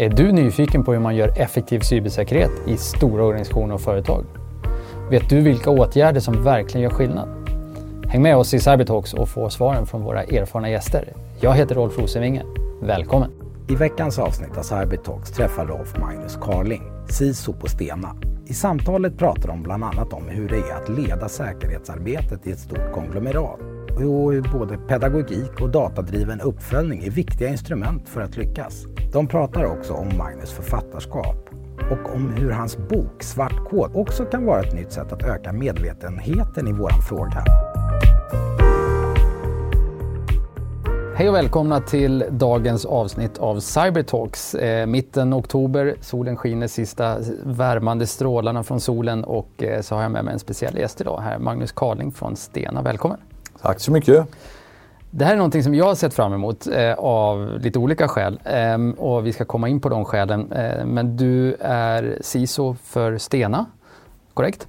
Är du nyfiken på hur man gör effektiv cybersäkerhet i stora organisationer och företag? Vet du vilka åtgärder som verkligen gör skillnad? Häng med oss i Cybertalks och få svaren från våra erfarna gäster. Jag heter Rolf Rosenvinge. Välkommen! I veckans avsnitt av Cybertalks träffar Rolf Magnus Carling, CISO på Stena. I samtalet pratar de bland annat om hur det är att leda säkerhetsarbetet i ett stort konglomerat och hur både pedagogik och datadriven uppföljning är viktiga instrument för att lyckas. De pratar också om Magnus författarskap och om hur hans bok Svart kod också kan vara ett nytt sätt att öka medvetenheten i våran fråga. Hej och välkomna till dagens avsnitt av Cybertalks. Eh, mitten oktober, solen skiner, sista värmande strålarna från solen och eh, så har jag med mig en speciell gäst idag här, Magnus Karling från Stena. Välkommen! Tack så mycket! Det här är någonting som jag har sett fram emot eh, av lite olika skäl eh, och vi ska komma in på de skälen. Eh, men du är CISO för Stena, korrekt?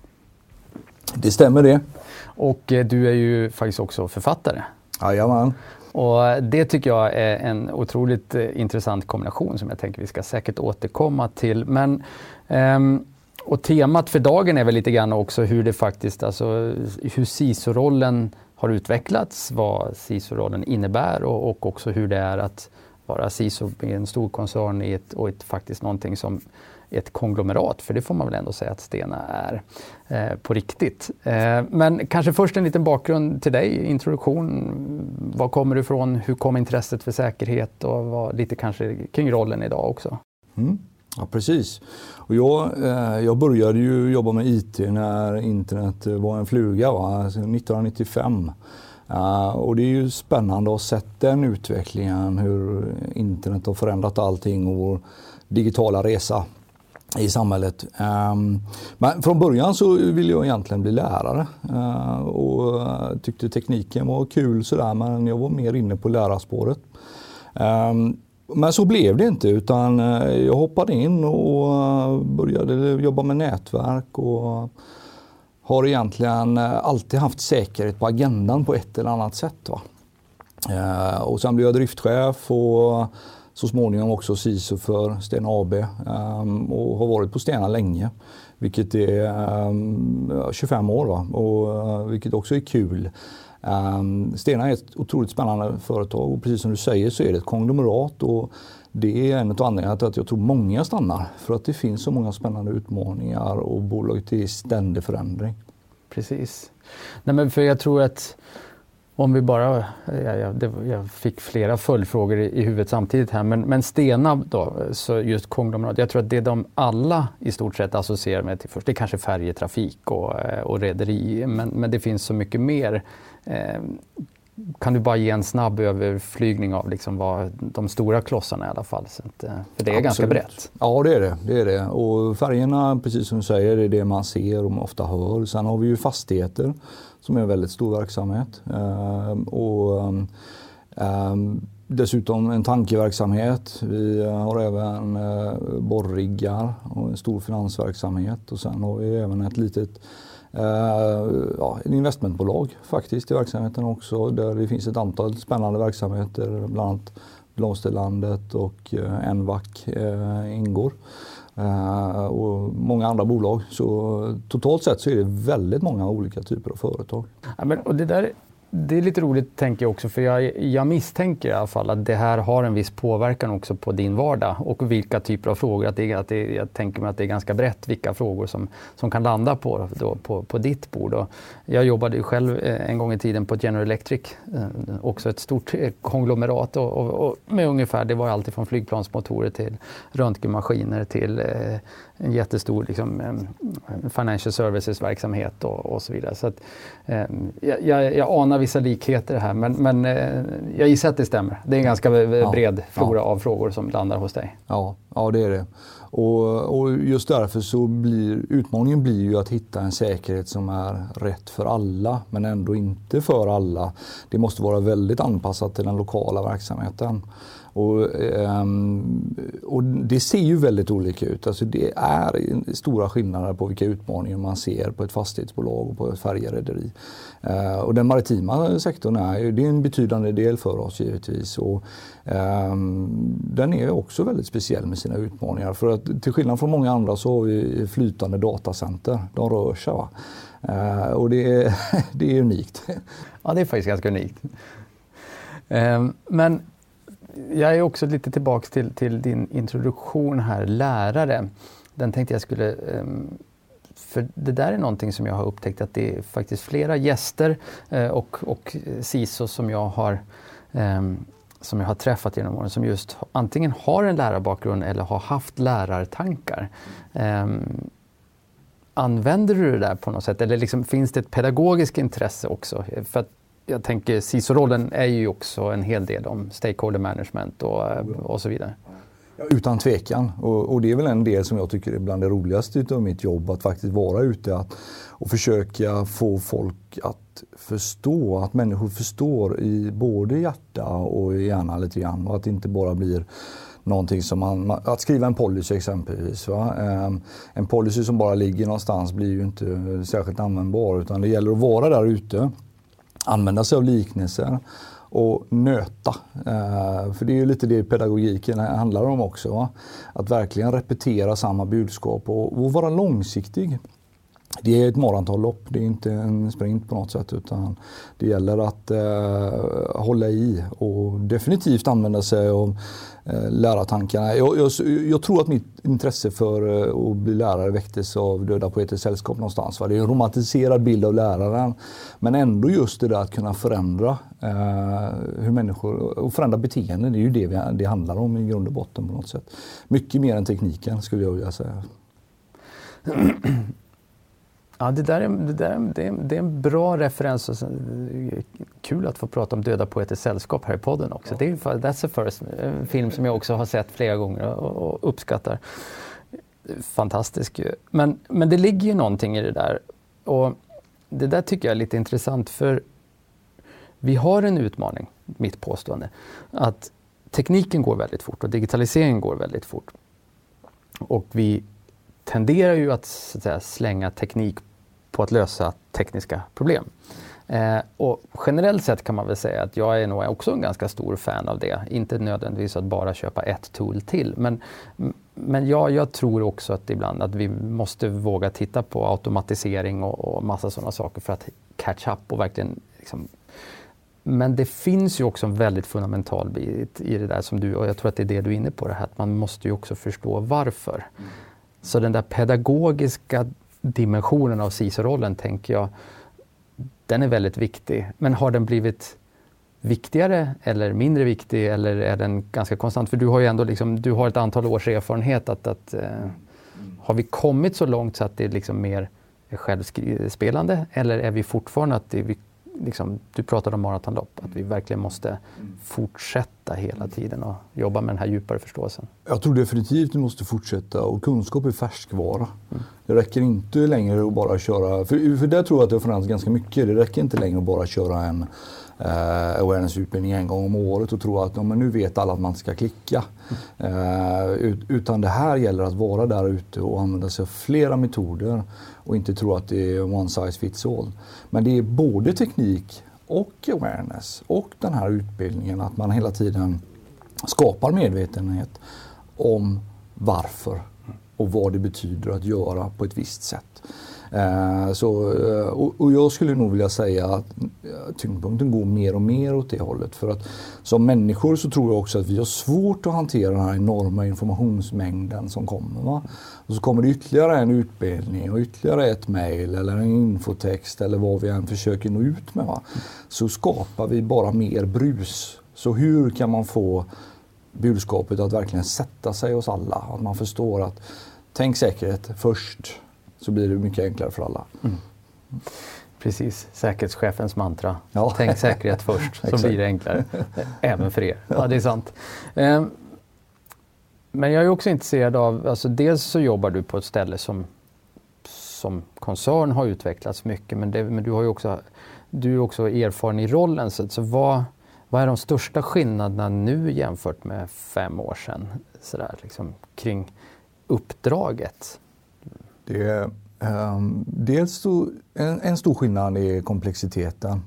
Det stämmer det. Och eh, du är ju faktiskt också författare. Jajamän. Och det tycker jag är en otroligt eh, intressant kombination som jag tänker vi ska säkert återkomma till. Men, ehm, och temat för dagen är väl lite grann också hur det faktiskt, alltså hur CISO-rollen har utvecklats, vad CISO-rollen innebär och, och, också hur det är att vara CISO i en stor koncern i ett, och ett, faktiskt någonting som ett konglomerat, för det får man väl ändå säga att Stena är eh, på riktigt. Eh, men kanske först en liten bakgrund till dig, introduktion. Var kommer du ifrån? Hur kom intresset för säkerhet och vad, lite kanske kring rollen idag också? Mm. Ja, precis. Och jag, eh, jag började ju jobba med IT när internet eh, var en fluga, va? Alltså 1995. Uh, eh, och det är ju spännande att ha sett den utvecklingen, hur internet har förändrat allting och vår digitala resa i samhället. Um, men från början så ville jag egentligen bli lärare uh, och tyckte tekniken var kul sådär men jag var mer inne på lärarspåret. Um, men så blev det inte utan eh, jag hoppade in och eh, började jobba med nätverk och har egentligen eh, alltid haft säkerhet på agendan på ett eller annat sätt. Va? Och sen blev jag driftchef och så småningom också SISU för Stena AB ehm, och har varit på Stena länge. Vilket är ehm, 25 år va? och vilket också är kul. Um, Stena är ett otroligt spännande företag och precis som du säger så är det ett konglomerat och det är en av anledningarna till att jag tror många stannar. För att det finns så många spännande utmaningar och bolaget är i ständig förändring. Precis. Nej, men för jag tror att om vi bara, jag, jag, jag fick flera följdfrågor i, i huvudet samtidigt här, men, men Stena då, så just konglomerat, jag tror att det de alla i stort sett associerar med till först, det är kanske färjetrafik och, och rederi, men, men det finns så mycket mer. Eh, kan du bara ge en snabb överflygning av liksom vad de stora klossarna i alla fall? Så att, eh, för det är Absolut. ganska brett. Ja det är det. det är det. Och färgerna, precis som du säger, är det man ser och man ofta hör. Sen har vi ju fastigheter som är en väldigt stor verksamhet. Ehm, och, um, dessutom en tankeverksamhet. Vi har även uh, borriggar och en stor finansverksamhet. Och sen har vi även ett litet Eh, ja, en investmentbolag faktiskt i verksamheten också där det finns ett antal spännande verksamheter, bland annat Blomsterlandet och uh, Envac uh, ingår. Uh, och många andra bolag. Så totalt sett så är det väldigt många olika typer av företag. Ja, men, och det där det är lite roligt tänker jag också för jag, jag misstänker i alla fall att det här har en viss påverkan också på din vardag och vilka typer av frågor. Att det, att det, jag tänker mig att det är ganska brett vilka frågor som, som kan landa på, då, på, på ditt bord. Och jag jobbade själv eh, en gång i tiden på General Electric, eh, också ett stort eh, konglomerat och, och, och med ungefär, det var alltid från flygplansmotorer till röntgenmaskiner till en jättestor liksom, financial services-verksamhet och, och, så vidare. Så att, eh, jag, jag, anar vissa likheter här men, men eh, jag gissar att det stämmer. Det är en ganska bred ja, flora ja. av frågor som landar hos dig. Ja, ja det är det. Och, och, just därför så blir utmaningen blir ju att hitta en säkerhet som är rätt för alla men ändå inte för alla. Det måste vara väldigt anpassat till den lokala verksamheten. Och, um, och det ser ju väldigt olika ut. Alltså det är stora skillnader på vilka utmaningar man ser på ett fastighetsbolag och på ett färjerederi. Uh, eh, och den maritima sektorn är, det är en betydande del för oss givetvis. Och, um, den är också väldigt speciell med sina utmaningar. För att till skillnad från många andra så har vi flytande datacenter. De rör sig. Va? Uh, och det är, det är unikt. Ja, det är faktiskt ganska unikt. Um, men jag är också lite tillbaks till, till din introduktion här, lärare. Den tänkte jag skulle um, för det där är någonting som jag har upptäckt att det är faktiskt flera gäster eh, och, och SISO som jag har um, som jag har träffat genom åren som just antingen har en lärarbakgrund eller har haft lärartankar. Um, använder du det där på något sätt eller liksom, finns det ett pedagogiskt intresse också? För att jag tänker CISO-rollen är ju också en hel del om stakeholder management och, eh, och så vidare. Utan tvekan. Och, och, det är väl en del som jag tycker är bland det roligaste av mitt jobb. Att faktiskt vara ute att, och försöka få folk att förstå. Att människor förstår i både hjärta och hjärna lite grann. Och att det inte bara blir någonting som man, att skriva en policy exempelvis. Va? Ehm, en policy som bara ligger någonstans blir ju inte särskilt användbar utan det gäller att vara där ute använda sig av liknelser och nöta. Eh, för det är ju lite det pedagogiken handlar om också. Att verkligen repetera samma budskap och, vara långsiktig. Det är ett maratonlopp, det är inte en sprint på något sätt utan det gäller att eh, hålla i och definitivt använda sig av Eh, lärartankarna. Jag, jag, jag, tror att mitt intresse för eh, att bli lärare väcktes av Döda Poeters Sällskap någonstans. Va? Det är en romantiserad bild av läraren. Men ändå just det där att kunna förändra eh, hur människor, och förändra beteenden. Det är ju det vi, det handlar om i grund och botten på något sätt. Mycket mer än tekniken skulle jag vilja säga. Ja, det där är, det där, det är, det är en bra referens. Kul att få prata om Döda poeters sällskap här i podden också. Ja. Det är That's the first, en film som jag också har sett flera gånger och, och uppskattar. Fantastisk ju. Men, men det ligger ju någonting i det där. Och det där tycker jag är lite intressant för vi har en utmaning, mitt påstående, att tekniken går väldigt fort och digitaliseringen går väldigt fort. Och vi tenderar ju att, så att säga, slänga teknik på att lösa tekniska problem. Eh, och generellt sett kan man väl säga att jag är nog också en ganska stor fan av det. Inte nödvändigtvis att bara köpa ett tool till. Men, men ja, jag tror också att ibland att vi måste våga titta på automatisering och, och massa sådana saker för att catch up och verkligen liksom, men det finns ju också en väldigt fundamental bit i det där som du, och jag tror att det är det du är inne på, det här att man måste ju också förstå varför. Mm. Så den där pedagogiska dimensionen av CISO-rollen tänker jag, den är väldigt viktig. Men har den blivit viktigare eller mindre viktig eller är den ganska konstant? För du har ju ändå liksom, du har ett antal års erfarenhet. att, att eh, Har vi kommit så långt så att det är liksom mer självspelande eller är vi fortfarande att det, vi liksom, du pratade om maratonlopp, att vi verkligen måste fortsätta hela tiden och jobba med den här djupare förståelsen. Jag tror definitivt vi måste fortsätta och kunskap är färskvara. Mm. Det räcker inte längre att bara köra, för, för där tror jag att det har förändrats ganska mycket. Det räcker inte längre att bara köra en eh, awareness-utbildning en gång om året och tro att ja, men nu vet alla att man ska klicka. Eh, utan det här gäller att vara där ute och använda sig av flera metoder och inte tro att det är one size fits all. Men det är både teknik och awareness och den här utbildningen att man hela tiden skapar medvetenhet om varför och vad det betyder att göra på ett visst sätt. Eh, så, eh, och, jag skulle nog vilja säga att eh, tyngdpunkten går mer och mer åt det hållet. För att som människor så tror jag också att vi har svårt att hantera den här enorma informationsmängden som kommer. Va? Och så kommer det ytterligare en utbildning och ytterligare ett mejl eller en infotext eller vad vi än försöker nå ut med. Va? Så skapar vi bara mer brus. Så hur kan man få budskapet att verkligen sätta sig hos alla? Att man förstår att tänk säkerhet först så blir det mycket enklare för alla. Mm. Precis, säkerhetschefens mantra. Ja. Tänk säkerhet först så blir det enklare. Även för er. Ja, det är sant. Ehm, men jag är också intresserad av, alltså dels så jobbar du på ett ställe som, som koncern har utvecklats mycket men, det, men du, har ju också, du är också erfaren i rollen. Så, så vad, vad är de största skillnaderna nu jämfört med fem år sedan? Sådär, liksom, kring uppdraget? Det är, um, dels stor, en, en, stor skillnad är komplexiteten.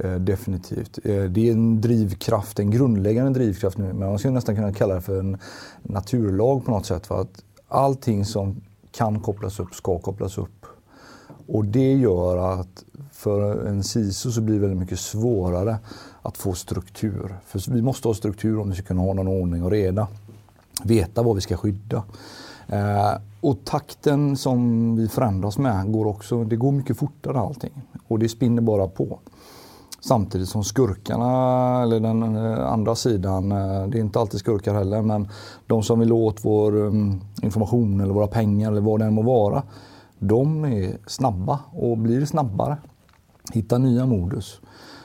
Eh, definitivt. Eh, det är en drivkraft, en grundläggande drivkraft nu. Men man skulle nästan kunna kalla det för en naturlag på något sätt. För att allting som kan kopplas upp ska kopplas upp. Och det gör att för en CISO så blir det väldigt mycket svårare att få struktur. För vi måste ha struktur om vi ska kunna ha någon ordning och reda. Veta vad vi ska skydda. Eh, och takten som vi förändras med går också, det går mycket fortare allting. Och det spinner bara på. Samtidigt som skurkarna, eller den eh, andra sidan, eh, det är inte alltid skurkar heller, men de som vill åt vår mm, information eller våra pengar eller vad det än må vara. De är snabba och blir snabbare. Hittar nya modus.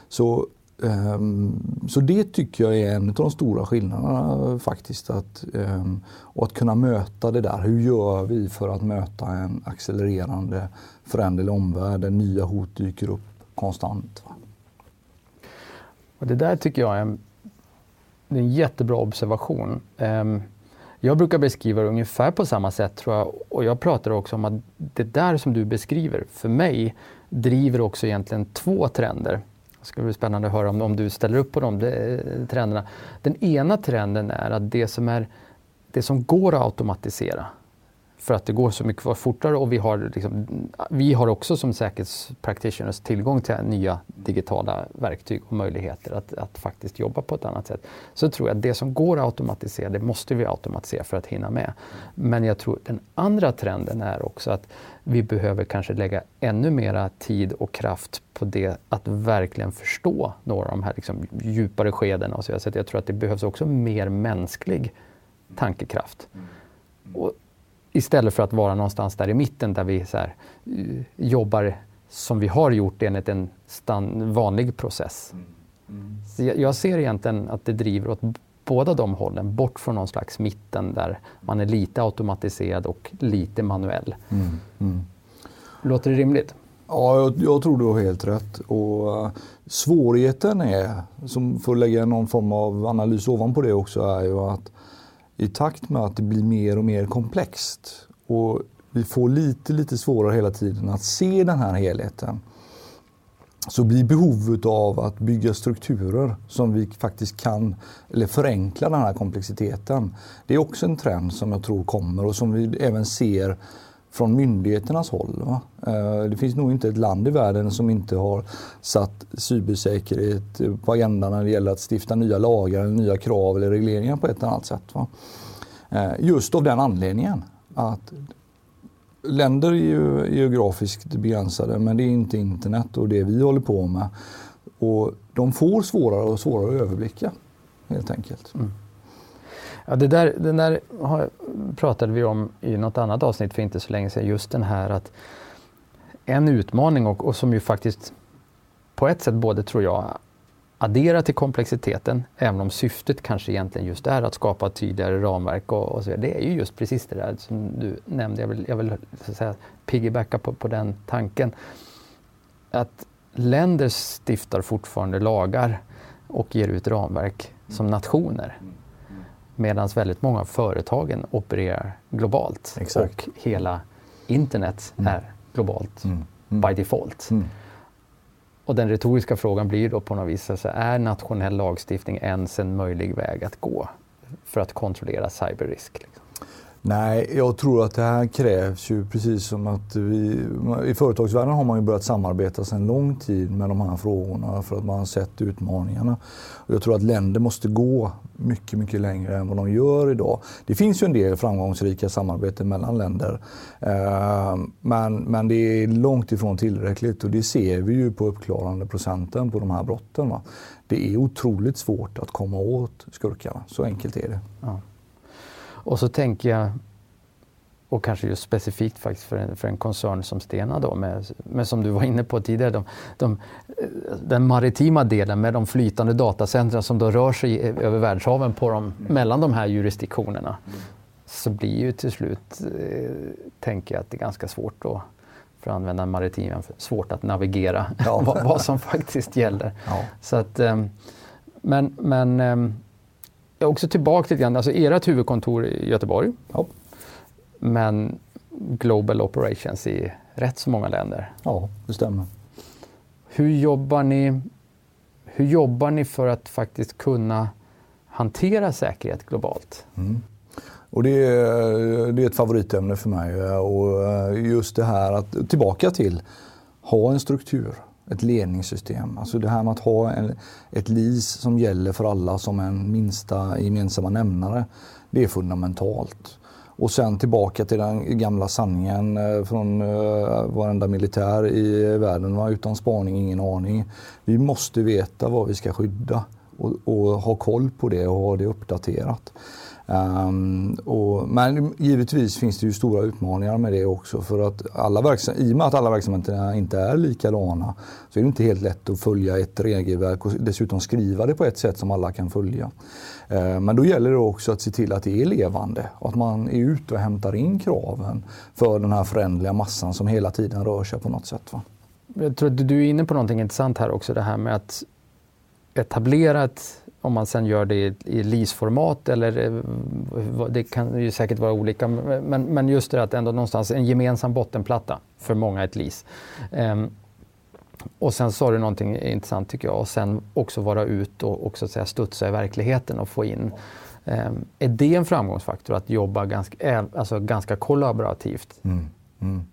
Så Ehm, så det tycker jag är en av de stora skillnaderna faktiskt. Att, ehm, och att kunna möta det där. Hur gör vi för att möta en accelererande föränderlig omvärld där nya hot dyker upp konstant? Och det där tycker jag är en, är en jättebra observation. Ehm, jag brukar beskriva det ungefär på samma sätt tror jag. Och jag pratar också om att det där som du beskriver, för mig, driver också egentligen två trender. Det ska bli spännande att höra om, om du ställer upp på de eh, trenderna. Den ena trenden är att det som, är, det som går att automatisera, för att det går så mycket fortare och vi har, liksom, vi har också som säkerhetspractitioners tillgång till nya digitala verktyg och möjligheter att, att faktiskt jobba på ett annat sätt. Så tror jag att det som går att automatisera, det måste vi automatisera för att hinna med. Men jag tror den andra trenden är också att vi behöver kanske lägga ännu mera tid och kraft på det att verkligen förstå några av de här liksom djupare skedena. Så jag tror att det behövs också mer mänsklig tankekraft. Och Istället för att vara någonstans där i mitten där vi så här, uh, jobbar som vi har gjort enligt en stan, vanlig process. Mm. Mm. Så jag, jag, ser egentligen att det driver åt båda de hållen, bort från någon slags mitten där man är lite automatiserad och lite manuell. Mm. mm. Låter det rimligt? Ja, jag, jag, tror du har helt rätt. Och, uh, svårigheten är, som får lägga någon form av analys ovanpå det också, är ju att i takt med att det blir mer och mer komplext och vi får lite, lite svårare hela tiden att se den här helheten så blir behovet av att bygga strukturer som vi faktiskt kan, eller förenkla den här komplexiteten. Det är också en trend som jag tror kommer och som vi även ser från myndigheternas håll. Va? Eh, det finns nog inte ett land i världen som inte har satt cybersäkerhet på agendan när det gäller att stifta nya lagar, nya krav eller regleringar på ett eller annat sätt. Va? Eh, just av den anledningen att länder är ju geografiskt begränsade men det är inte internet och det vi håller på med. Och de får svårare och svårare att överblicka helt enkelt. Mm. Ja, det där, den där pratade vi om i något annat avsnitt för inte så länge sedan. Just den här att en utmaning och, och som ju faktiskt på ett sätt både tror jag adderar till komplexiteten, även om syftet kanske egentligen just är att skapa tydligare ramverk och, och så Det är ju just precis det där som du nämnde. Jag vill, jag vill så att säga, piggybacka på, på den tanken. Att länder stiftar fortfarande lagar och ger ut ramverk som nationer. Mm. Medan väldigt många av företagen opererar globalt Exakt. och hela internet mm. är globalt mm. Mm. by default. Mm. Och den retoriska frågan blir då på något vis, alltså, är nationell lagstiftning ens en möjlig väg att gå för att kontrollera cyberrisk? Nej, jag tror att det här krävs ju precis som att vi... I företagsvärlden har man ju börjat samarbeta sedan lång tid med de här frågorna för att man har sett utmaningarna. Och jag tror att länder måste gå mycket, mycket längre än vad de gör idag. Det finns ju en del framgångsrika samarbeten mellan länder. Eh, men, men det är långt ifrån tillräckligt och det ser vi ju på uppklarande procenten på de här brotten. Va? Det är otroligt svårt att komma åt skurkarna, så enkelt är det. Ja. Och så tänker jag, och kanske just specifikt faktiskt för en, för en koncern som Stena då, med, med som du var inne på tidigare, de, de, den maritima delen med de flytande datacentren som då rör sig över världshaven på de, mellan de här jurisdiktionerna. Så blir ju till slut, eh, tänker jag, att det är ganska svårt då för att använda maritim, svårt att navigera ja. vad, vad, som faktiskt gäller. Ja. Så att, eh, Men, men eh, också tillbaka lite grann, alltså ert huvudkontor i Göteborg. Ja. Men Global Operations i rätt så många länder. Ja, det stämmer. Hur jobbar ni, hur jobbar ni för att faktiskt kunna hantera säkerhet globalt? Mm. Och det, är, det är ett favoritämne för mig. Och just det här att, tillbaka till, ha en struktur, ett ledningssystem. Alltså det här med att ha en, ett LIS som gäller för alla som en minsta gemensamma nämnare. Det är fundamentalt. Och sen tillbaka till den gamla sanningen eh, från eh, varenda militär i världen. Va? Utan spaning, ingen aning. Vi måste veta vad vi ska skydda och, och ha koll på det och ha det uppdaterat. Um, och, men givetvis finns det ju stora utmaningar med det också. För att alla I och med att alla verksamheterna inte är likadana så är det inte helt lätt att följa ett regelverk och dessutom skriva det på ett sätt som alla kan följa. Uh, men då gäller det också att se till att det är levande och att man är ute och hämtar in kraven för den här förändliga massan som hela tiden rör sig på något sätt. Va? Jag tror att du är inne på någonting intressant här också, det här med att etablera ett om man sen gör det i, i LIS-format eller eh, det kan ju säkert vara olika. Men, men just det att ändå någonstans en gemensam bottenplatta för många ett LIS. Um, ehm, och sen sa du någonting intressant tycker jag och sen också vara ut och också säga studsa i verkligheten och få in. Um, är det en framgångsfaktor att jobba ganska, alltså ganska kollaborativt? Mm, mm.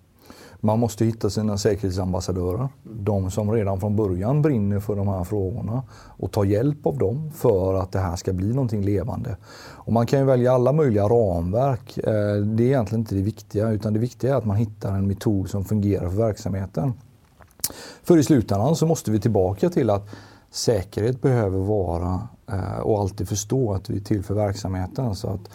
Man måste hitta sina säkerhetsambassadörer. De som redan från början brinner för de här frågorna och ta hjälp av dem för att det här ska bli någonting levande. Och man kan ju välja alla möjliga ramverk. Eh, det är egentligen inte det viktiga utan det viktiga är att man hittar en metod som fungerar för verksamheten. För i slutändan så måste vi tillbaka till att säkerhet behöver vara eh, och alltid förstå att vi är till för verksamheten. Så att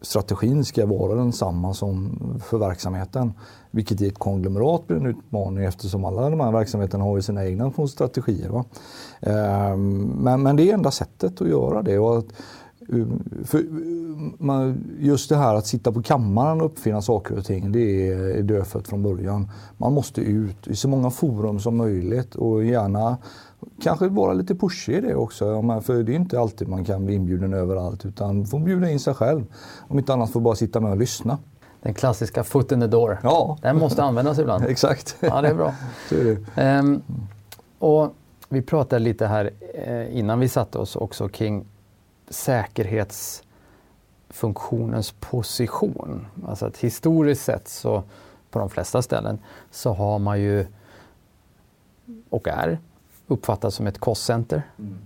strategin ska vara densamma som för verksamheten. Vilket i ett konglomerat blir en utmaning eftersom alla de här verksamheterna har ju sina egna strategier. Va? Ehm, men, men det är enda sättet att göra det. Och att, um, just det här att sitta på kammaren och uppfinna saker och ting, det är dödfött från början. Man måste ut i så många forum som möjligt och gärna kanske vara lite pushig i det också. För det är inte alltid man kan bli inbjuden överallt utan man får bjuda in sig själv. Om inte annat får bara sitta med och lyssna. Den klassiska foot in the door. Ja. Den måste användas ibland. Exakt. Ja, det är bra. Så är det. Um, och vi pratade lite här eh, innan vi satte oss också kring säkerhetsfunktionens position. Alltså att historiskt sett så på de flesta ställen så har man ju och är uppfattas som ett kostcenter. Mm.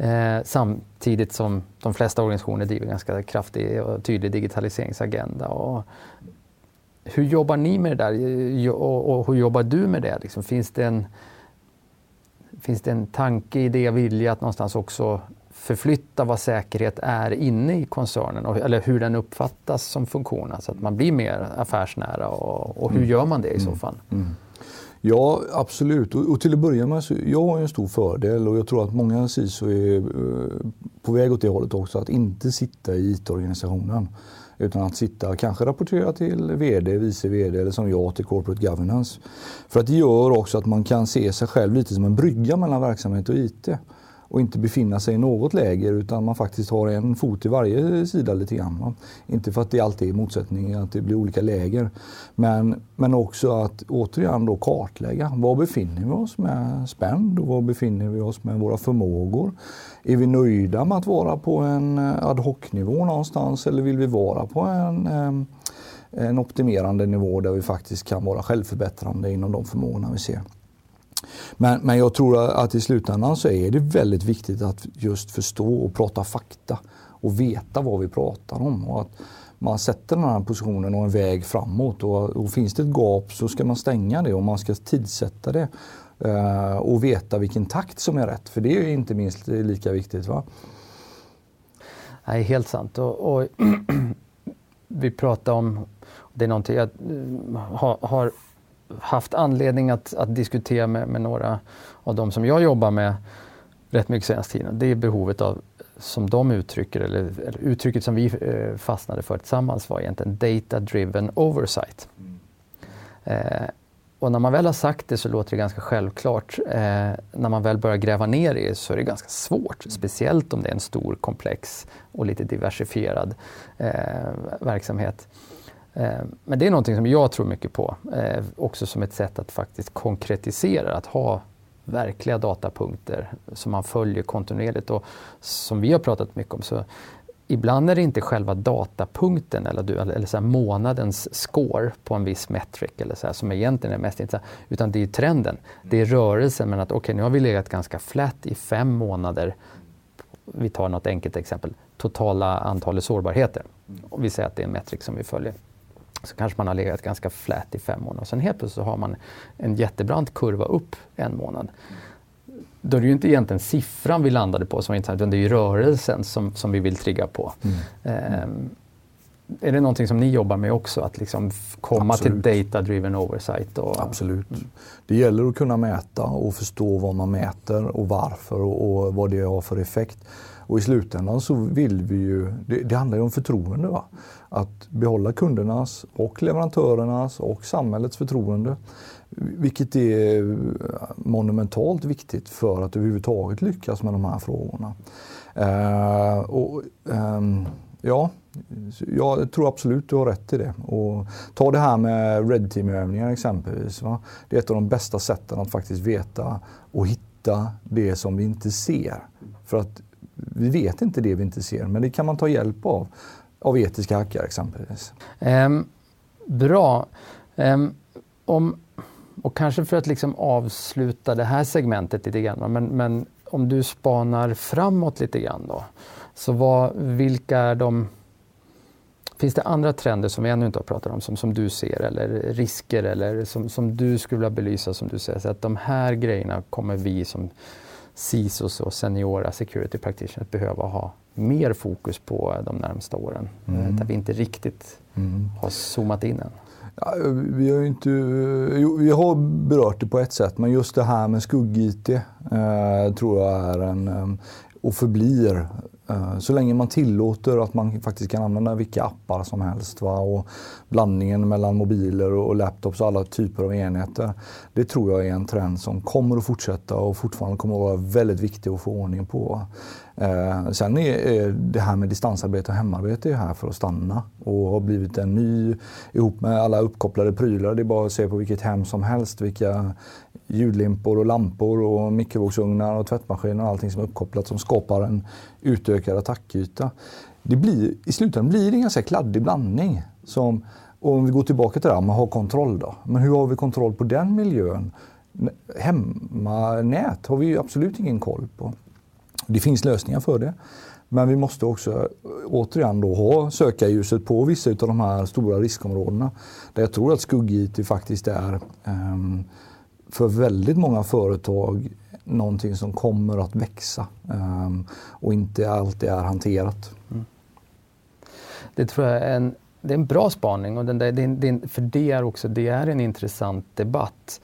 Eh, samtidigt som de flesta organisationer driver ganska kraftig och tydlig digitaliseringsagenda. Och hur jobbar ni med det där och, och hur jobbar du med det? Liksom, finns, det en, finns det en tanke, idé, vilja att någonstans också förflytta vad säkerhet är inne i koncernen och, eller hur den uppfattas som funktion, så att man blir mer affärsnära och, och hur mm. gör man det i så mm. fall? Mm. Ja, absolut. Och, och, till att börja med, så, jag har en stor fördel och jag tror att många CISO är eh, på väg åt det hållet också, att inte sitta i IT-organisationen. Utan att sitta, kanske rapportera till VD, vice VD eller som jag till Corporate Governance. För att det gör också att man kan se sig själv lite som en brygga mellan verksamhet och IT och inte befinna sig i något läger utan man faktiskt har en fot i varje sida lite grann. Va? Inte för att det alltid är motsättning, att det blir olika läger. Men, men också att återigen då kartlägga. Var befinner vi oss med spänd och var befinner vi oss med våra förmågor? Är vi nöjda med att vara på en eh, ad hoc-nivå någonstans eller vill vi vara på en eh, en optimerande nivå där vi faktiskt kan vara självförbättrande inom de förmågorna vi ser. Men, men jag tror att i slutändan så är det väldigt viktigt att just förstå och prata fakta och veta vad vi pratar om. Och att man sätter den här positionen och en väg framåt. Och, och finns det ett gap så ska man stänga det och man ska tidsätta det. Eh, och veta vilken takt som är rätt. För det är inte minst lika viktigt. va? Nej, helt sant. Och, och vi pratar om, det är någonting jag eh, har, har haft anledning att, att diskutera med, med, några av de som jag jobbar med rätt mycket senaste tiden. Det är behovet av, som de uttrycker, eller, eller uttrycket som vi eh, fastnade för tillsammans var egentligen data-driven oversight. Mm. Eh, och när man väl har sagt det så låter det ganska självklart. Eh, när man väl börjar gräva ner i det så är det ganska svårt. Speciellt om det är en stor, komplex och lite diversifierad eh, verksamhet. Eh, men det är någonting som jag tror mycket på. Eh, också som ett sätt att faktiskt konkretisera, att ha verkliga datapunkter som man följer kontinuerligt. Och som vi har pratat mycket om så ibland är det inte själva datapunkten eller, eller så månadens score på en viss metric eller så här, som egentligen är mest intressant, utan det är trenden. Det är rörelsen men att okej, okay, nu har vi legat ganska flat i fem månader. Vi tar något enkelt exempel, totala antalet sårbarheter. Och vi säger att det är en metric som vi följer så kanske man har legat ganska flat i fem månader. Sen helt plötsligt så har man en jättebrant kurva upp en månad. Då är det ju inte egentligen siffran vi landade på som var intressant, utan det är ju rörelsen som, som vi vill trigga på. Mm. Um, är det någonting som ni jobbar med också? Att liksom komma Absolut. till data-driven oversight? Och... Absolut. Mm. Det gäller att kunna mäta och förstå vad man mäter och varför och, och vad det har för effekt. Och i slutändan så vill vi ju, det, det handlar ju om förtroende. Va? Att behålla kundernas och leverantörernas och samhällets förtroende. Vilket är monumentalt viktigt för att överhuvudtaget lyckas med de här frågorna. Eh, och, eh, ja, jag tror absolut du har rätt i det. Och ta det här med Red Team-övningar exempelvis. Va? Det är ett av de bästa sätten att faktiskt veta och hitta det som vi inte ser. För att vi vet inte det vi inte ser, men det kan man ta hjälp av. Av etiska hackare exempelvis. Um, bra. Um, om, och kanske för att liksom avsluta det här segmentet lite grann, men, men om du spanar framåt lite grann då. Så vad, vilka är de Finns det andra trender som vi ännu inte har pratat om som, som du ser eller risker eller som, som du skulle vilja belysa som du säger så att de här grejerna kommer vi som CISOs och seniora security practitioners behöva ha mer fokus på de närmsta åren. Eh, mm. Där vi inte riktigt mm. har zoomat in än. Ja, vi, har inte, jo, vi har berört det på ett sätt, men just det här med skugg-IT eh, tror jag är en, eh, och förblir Eh, Eh, så länge man tillåter att man faktiskt kan använda vilka appar som helst va? och blandningen mellan mobiler och laptops och alla typer av enheter. Det tror jag är en trend som kommer att fortsätta och fortfarande kommer att vara väldigt viktig att få ordning på. Eh, sen är, det här med distansarbete och hemarbete är här för att stanna och har blivit en ny ihop med alla uppkopplade prylar. Det är bara att se på vilket hem som helst vilka ljudlimpor och lampor och mikrovågsugnar och tvättmaskiner och allting som är uppkopplat som skapar en utökad attackyta. Det blir, I slutändan blir det en ganska kladdig blandning. Som, om vi går tillbaka till det här med att ha kontroll då. Men hur har vi kontroll på den miljön? Hemmanät har vi ju absolut ingen koll på. Det finns lösningar för det. Men vi måste också eh, återigen då ha sökarljuset på vissa av de här stora riskområdena. Där jag tror att skugg-IT faktiskt är um, för väldigt många företag någonting som kommer att växa um, och inte alltid är hanterat. Mm. Det tror jag är en, det är en bra spaning och den där, det, det, för det är också det är en intressant debatt.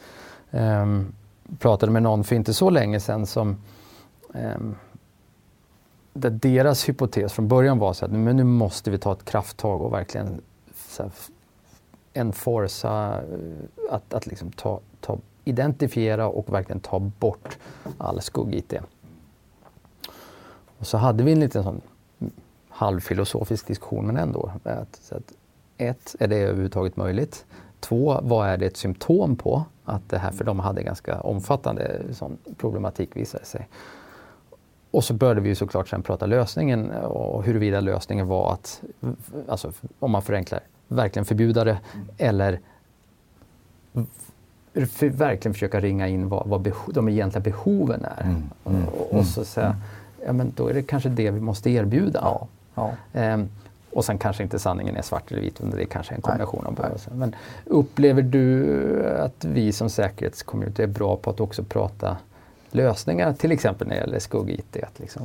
Um, pratade med någon för inte så länge sedan som um, där deras hypotes från början var så att men nu måste vi ta ett krafttag och verkligen så här, enforca eh, att, att liksom ta, ta identifiera och verkligen ta bort all skugg-IT. Och så hade vi en liten sån halvfilosofisk diskussion, men ändå. Att, så att, ett, är det överhuvudtaget möjligt? Två, vad är det ett symptom på? Att det här, för de hade ganska omfattande sån problematik visade sig. Och så började vi såklart sen prata lösningen och huruvida lösningen var att, alltså om man förenklar, verkligen förbjuda det eller för, verkligen försöka ringa in vad, vad beho, de egentliga behoven är. Mm, mm, och, och, så säga, mm. ja men då är det kanske det vi måste erbjuda. Ja, ja. Ehm, och sen kanske inte sanningen är svart eller vit, utan det är kanske en kombination av båda. Men upplever du att vi som säkerhetscommunity är bra på att också prata lösningar, till exempel när det gäller skugg-IT? Liksom?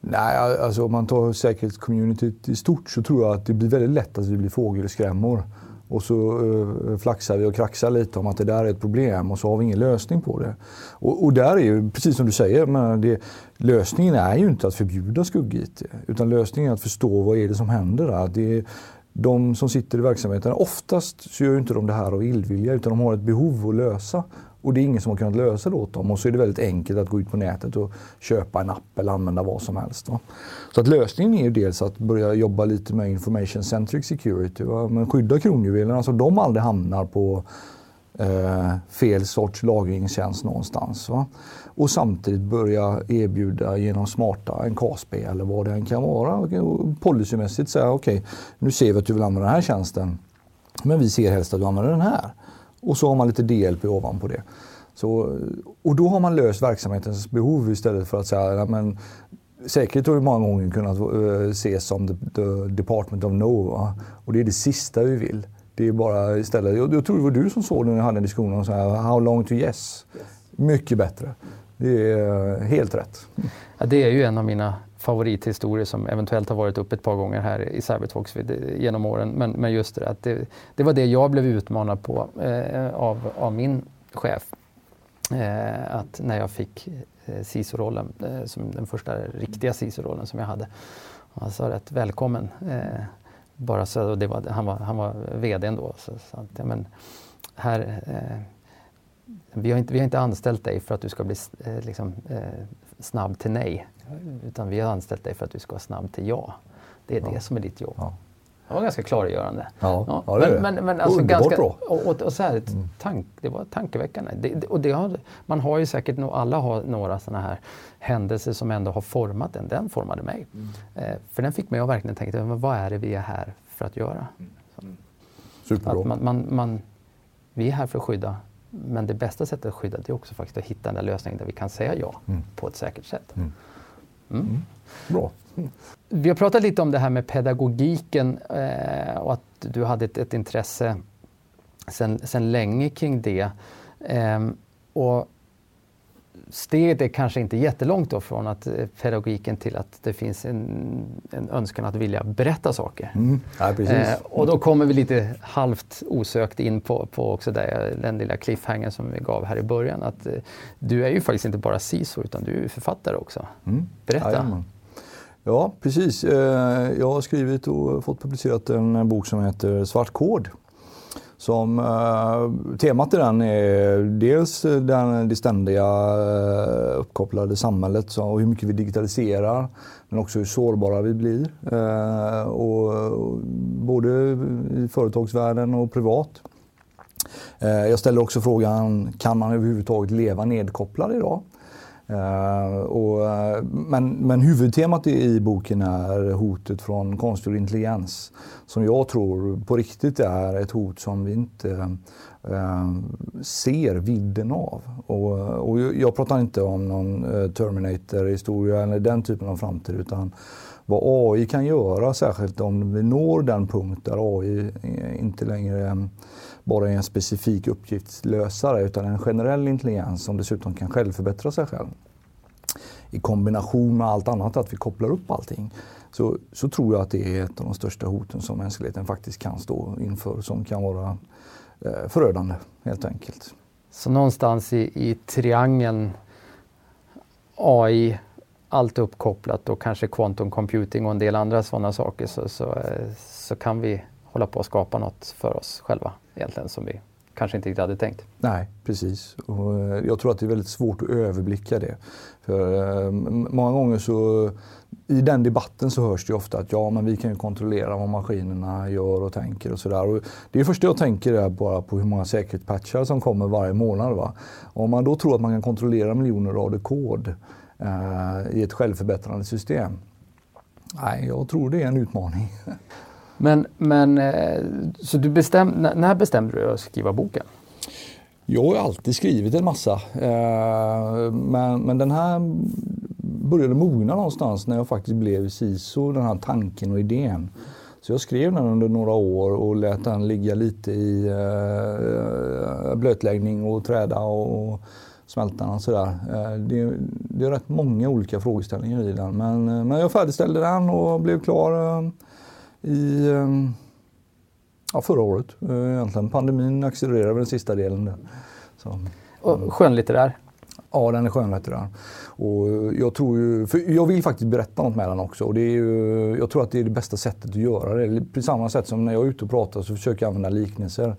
Nej, alltså om man tar säkerhetscommunityt i stort så tror jag att det blir väldigt lätt att vi blir fågelskrämmor. Och så uh, flaxar vi och kraxar lite om att det där är ett problem och så har vi ingen lösning på det. Och, och där är ju, precis som du säger, men det, lösningen är ju inte att förbjuda skugg-IT. Utan lösningen är att förstå vad är det som händer där. Det, de som sitter i verksamheten, oftast så gör inte de det här av illvilja utan de har ett behov att lösa. Och det är ingen som har kunnat lösa det åt dem. Och så är det väldigt enkelt att gå ut på nätet och köpa en app eller använda vad som helst. Va? Så att lösningen är ju dels att börja jobba lite med information centric security. Va? Men skydda kronjuvelerna så de aldrig hamnar på eh, fel sorts lagringstjänst någonstans. Va? Och samtidigt börja erbjuda genom smarta en KSB eller vad det än kan vara. Policymässigt säga okej, okay, nu ser vi att du vill använda den här tjänsten. Men vi ser helst att du använder den här. Och så har man lite DLP ovanpå det. Så, och då har man löst verksamhetens behov istället för att säga men Säkerhet har ju många gånger kunnat uh, ses som the, the Department of No. Va? Och det är det sista vi vill. Det är bara istället, jag, jag tror det var du som såg när vi hade en diskussion om så här, how long to yes. yes. Mycket bättre. Det är helt rätt. Ja, det är ju en av mina favorithistorier som eventuellt har varit uppe ett par gånger här i Cybertalks genom åren. Men, men just det, att det, det var det jag blev utmanad på eh, av, av min chef. Eh, att när jag fick eh, CISO-rollen, eh, som den första riktiga CISO-rollen som jag hade. Han sa rätt välkommen. Eh, bara så, det var, han, var, han var VD då. Så, så att, ja, men här, eh, vi, har inte, vi har inte anställt dig för att du ska bli eh, liksom, eh, snabb till nej. Utan vi har anställt dig för att du ska vara snabb till ja. Det är ja. det som är ditt jobb. Ja. Det var ganska klargörande. Ja, ja. ja det men, men, men alltså ganska, bra. Och, och, så här, mm. tank, det var tankeväckande. Det, och det har, man har ju säkert, alla har några sådana här händelser som ändå har format en. Den formade mig. Mm. Eh, för den fick mig att verkligen tänka, men vad är det vi är här för att göra? Mm. Superbra. Att man, man, man, vi är här för att skydda, men det bästa sättet att skydda det är också faktiskt att hitta den där lösningen där vi kan säga ja mm. på ett säkert sätt. Mm. Mm. Bra. Vi har pratat lite om det här med pedagogiken eh, och att du hade ett, ett intresse sen, sen länge kring det. Eh, och steget är kanske inte jättelångt då från att eh, pedagogiken till att det finns en, en önskan att vilja berätta saker. Mm. Ja, eh, och då kommer vi lite halvt osökt in på, på också det, den lilla cliffhanger som vi gav här i början. Att eh, du är ju faktiskt inte bara CISO utan du är författare också. Mm. Berätta. Jajamän. Ja, precis. Eh, jag har skrivit och fått publicerat en bok som heter Svart kod som, eh, temat i den är dels den, det ständiga eh, uppkopplade samhället så, och hur mycket vi digitaliserar men också hur sårbara vi blir. Eh, och, och, både i företagsvärlden och privat. Eh, jag ställer också frågan, kan man överhuvudtaget leva nedkopplad idag? Uh, och, eh, men, men huvudtemat i, boken är hotet från konstgjord intelligens. Som jag tror på riktigt är ett hot som vi inte uh, ser vidden av. Och, och, jag pratar inte om någon uh, Terminator-historia eller den typen av framtid utan vad AI kan göra, särskilt om vi når den punkt där AI inte längre bara är en specifik uppgiftslösare utan en generell intelligens som dessutom kan självförbättra sig själv. I kombination med allt annat, att vi kopplar upp allting, så, så tror jag att det är ett av de största hoten som mänskligheten faktiskt kan stå inför som kan vara eh, förödande helt enkelt. Så någonstans i, i triangeln AI, allt uppkopplat och kanske quantum computing och en del andra sådana saker så, så, eh, så kan vi hålla på att skapa något för oss själva egentligen som vi kanske inte riktigt hade tänkt. Nej, precis. Och eh, jag tror att det är väldigt svårt att överblicka det. För eh, många gånger så i den debatten så hörs det ofta att ja, men vi kan ju kontrollera vad maskinerna gör och tänker och sådär. Det är första jag tänker är bara på hur många säkerhetspatchar som kommer varje månad. Va? Om man då tror att man kan kontrollera miljoner rader kod i ett självförbättrande system. Nej, jag tror det är en utmaning. Men, men eh, så du bestäm, när bestämde du dig att skriva boken? Jag har alltid skrivit en massa. Eh, men, men den här började mogna någonstans när jag faktiskt blev CISO, den här tanken och idén. Så jag skrev den under några år och lät den ligga lite i blötläggning och träda och smälta och sådär. det, det är rätt många olika frågeställningar i den. Men, men jag färdigställde den och blev klar i ehm, ja, förra året. Eh, egentligen. Pandemin accelererade den sista delen. Där. Så. Och skönlitterär? Ja, den är skönlitterär. Och jag, tror ju, för jag vill faktiskt berätta något med den också. Och det är ju, jag tror att det är det bästa sättet att göra det. På samma sätt som när jag är ute och pratar så försöker jag använda liknelser.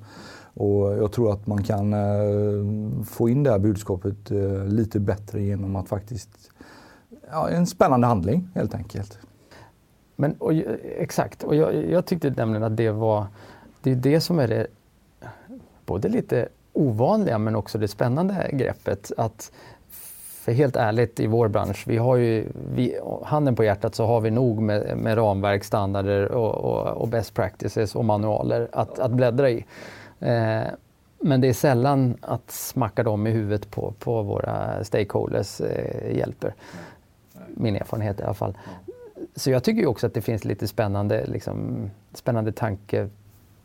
Och jag tror att man kan eh, få in det här budskapet eh, lite bättre genom att faktiskt... Ja, en spännande handling helt enkelt. Men, och, eh, exakt, och jag, jag tyckte nämligen att det var det är det som är det både lite ovanliga men också det spännande greppet. Att, för helt ärligt i vår bransch, vi har ju, vi, handen på hjärtat så har vi nog med, med ramverk, standarder och, och, och, best practices och manualer att, att bläddra i. Eh, men det är sällan att smacka dem i huvudet på, på våra stakeholders eh, hjälper. Min erfarenhet i alla fall. Så jag tycker också att det finns lite spännande, liksom, spännande tanke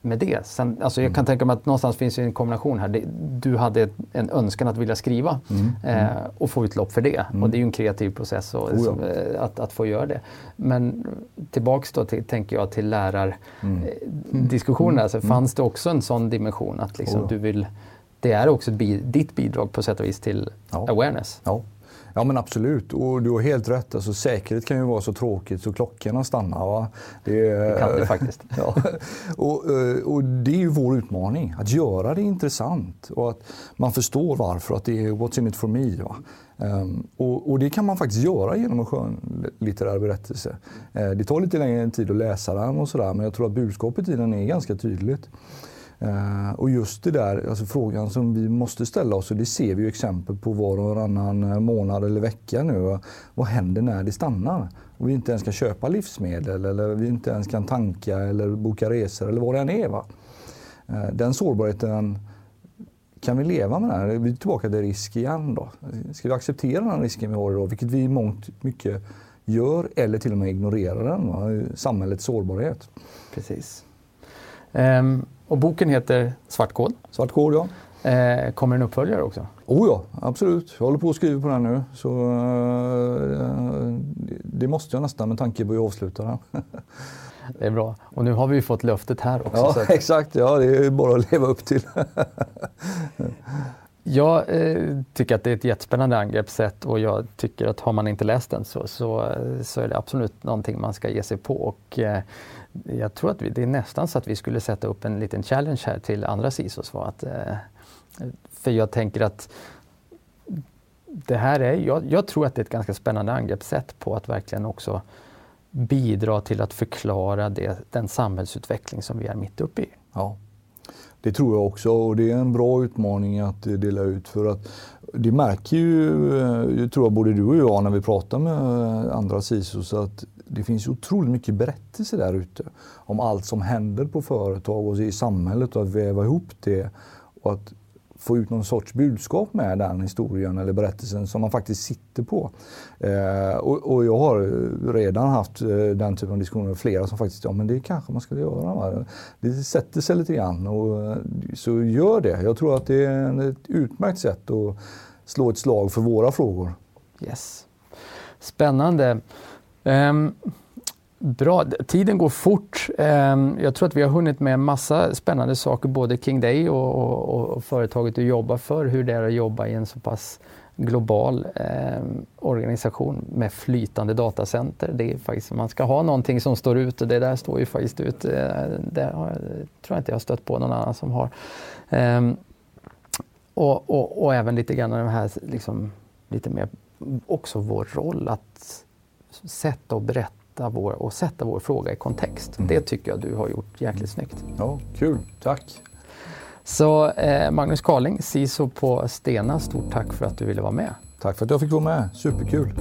med det. Sen, alltså jag kan mm. tänka mig att någonstans finns en kombination här. du hade en önskan att vilja skriva mm. eh, mm. och få utlopp för det. Mm. Och det är ju en kreativ process och, oh ja. Eh, att, att få göra det. Men tillbaks då till, tänker jag till lärardiskussionerna. Mm. Alltså, mm. Fanns det också en sån dimension att liksom, oh. du vill det är också ditt bidrag på sätt och vis till ja. awareness. Ja. Men absolut, och du har helt rätt. Alltså, säkerhet kan ju vara så tråkigt så klockorna stannar. Va? Det, det kan det faktiskt. ja. och, eh, och, det är ju vår utmaning, att göra det intressant och att man förstår varför, att det är what's in it for me. Va? Um, och, och, det kan man faktiskt göra genom en skönlitterär berättelse. Uh, det tar lite längre tid att läsa den och sådär, men jag tror att budskapet i den är ganska tydligt. Eh, och just det där, alltså frågan som vi måste ställa oss, och det ser vi ju exempel på var och varannan eh, månad eller vecka nu. Vad händer när det stannar? Och vi inte ens kan köpa livsmedel eller vi inte ens kan tanka eller boka resor eller vad det än är. Va? Eh, den sårbarheten, kan vi leva med den? Vi är tillbaka till risk igen då. Ska vi acceptera den risken vi har idag, vilket vi i mångt mycket gör, eller till och med ignorerar den? Va? Samhällets sårbarhet. Precis. Um och boken heter Svart kod. Svart kod, ja. Eh, kommer en uppföljare också? Oh ja, absolut. Jag håller på att skriva på den nu. Så, eh, det måste jag nästan med tanke på att jag avslutar den. det är bra. Och nu har vi fått löftet här också. Ja, att... exakt. Ja, det är bara att leva upp till. jag eh, tycker att det är ett jättespännande angreppssätt och jag tycker att har man inte läst den så, så, så är det absolut någonting man ska ge sig på. Och, eh, jag tror att vi, det är nästan så att vi skulle sätta upp en liten challenge här till andra CISOs. Att, eh, för jag tänker att det här är, jag, jag, tror att det är ett ganska spännande angreppssätt på att verkligen också bidra till att förklara det, den samhällsutveckling som vi är mitt uppe i. Ja, det tror jag också och det är en bra utmaning att dela ut för att det märker ju, jag tror jag både du och jag när vi pratar med andra CISOs att det finns otroligt mycket berättelser där ute om allt som händer på företag och i samhället och att väva ihop det och att få ut någon sorts budskap med den historien eller berättelsen som man faktiskt sitter på. Eh, och, och, jag har redan haft eh, den typen av diskussioner, med flera som faktiskt, ja men det kanske man ska göra. Va? Det sätter sig lite grann och eh, så gör det. Jag tror att det är ett utmärkt sätt att slå ett slag för våra frågor. Yes. Spännande. Um, bra, tiden går fort. Ehm, jag tror att vi har hunnit med massa spännande saker både kring dig och, och, och, företaget du jobbar för, hur det är att jobba i en så pass global eh, organisation med flytande datacenter. Det är faktiskt, man ska ha någonting som står ut och det där står ju faktiskt ut. Eh, det har, tror jag inte jag har stött på någon annan som har. Eh, och, och, och, även lite grann den här, liksom, lite mer också vår roll att sätta och berätta vår, och sätta vår fråga i kontext. Mm. Det tycker jag du har gjort jäkligt snyggt. Ja, kul. Tack. Så eh, Magnus Carling, CISO på Stena, stort tack för att du ville vara med. Tack för att jag fick vara med. Superkul.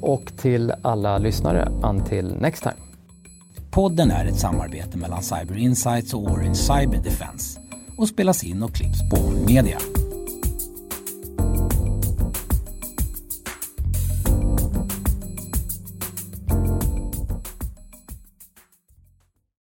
Och till alla lyssnare, until next time. Podden är ett samarbete mellan Cyber Insights och Orange Cyber Defense och spelas in och klipps på Media.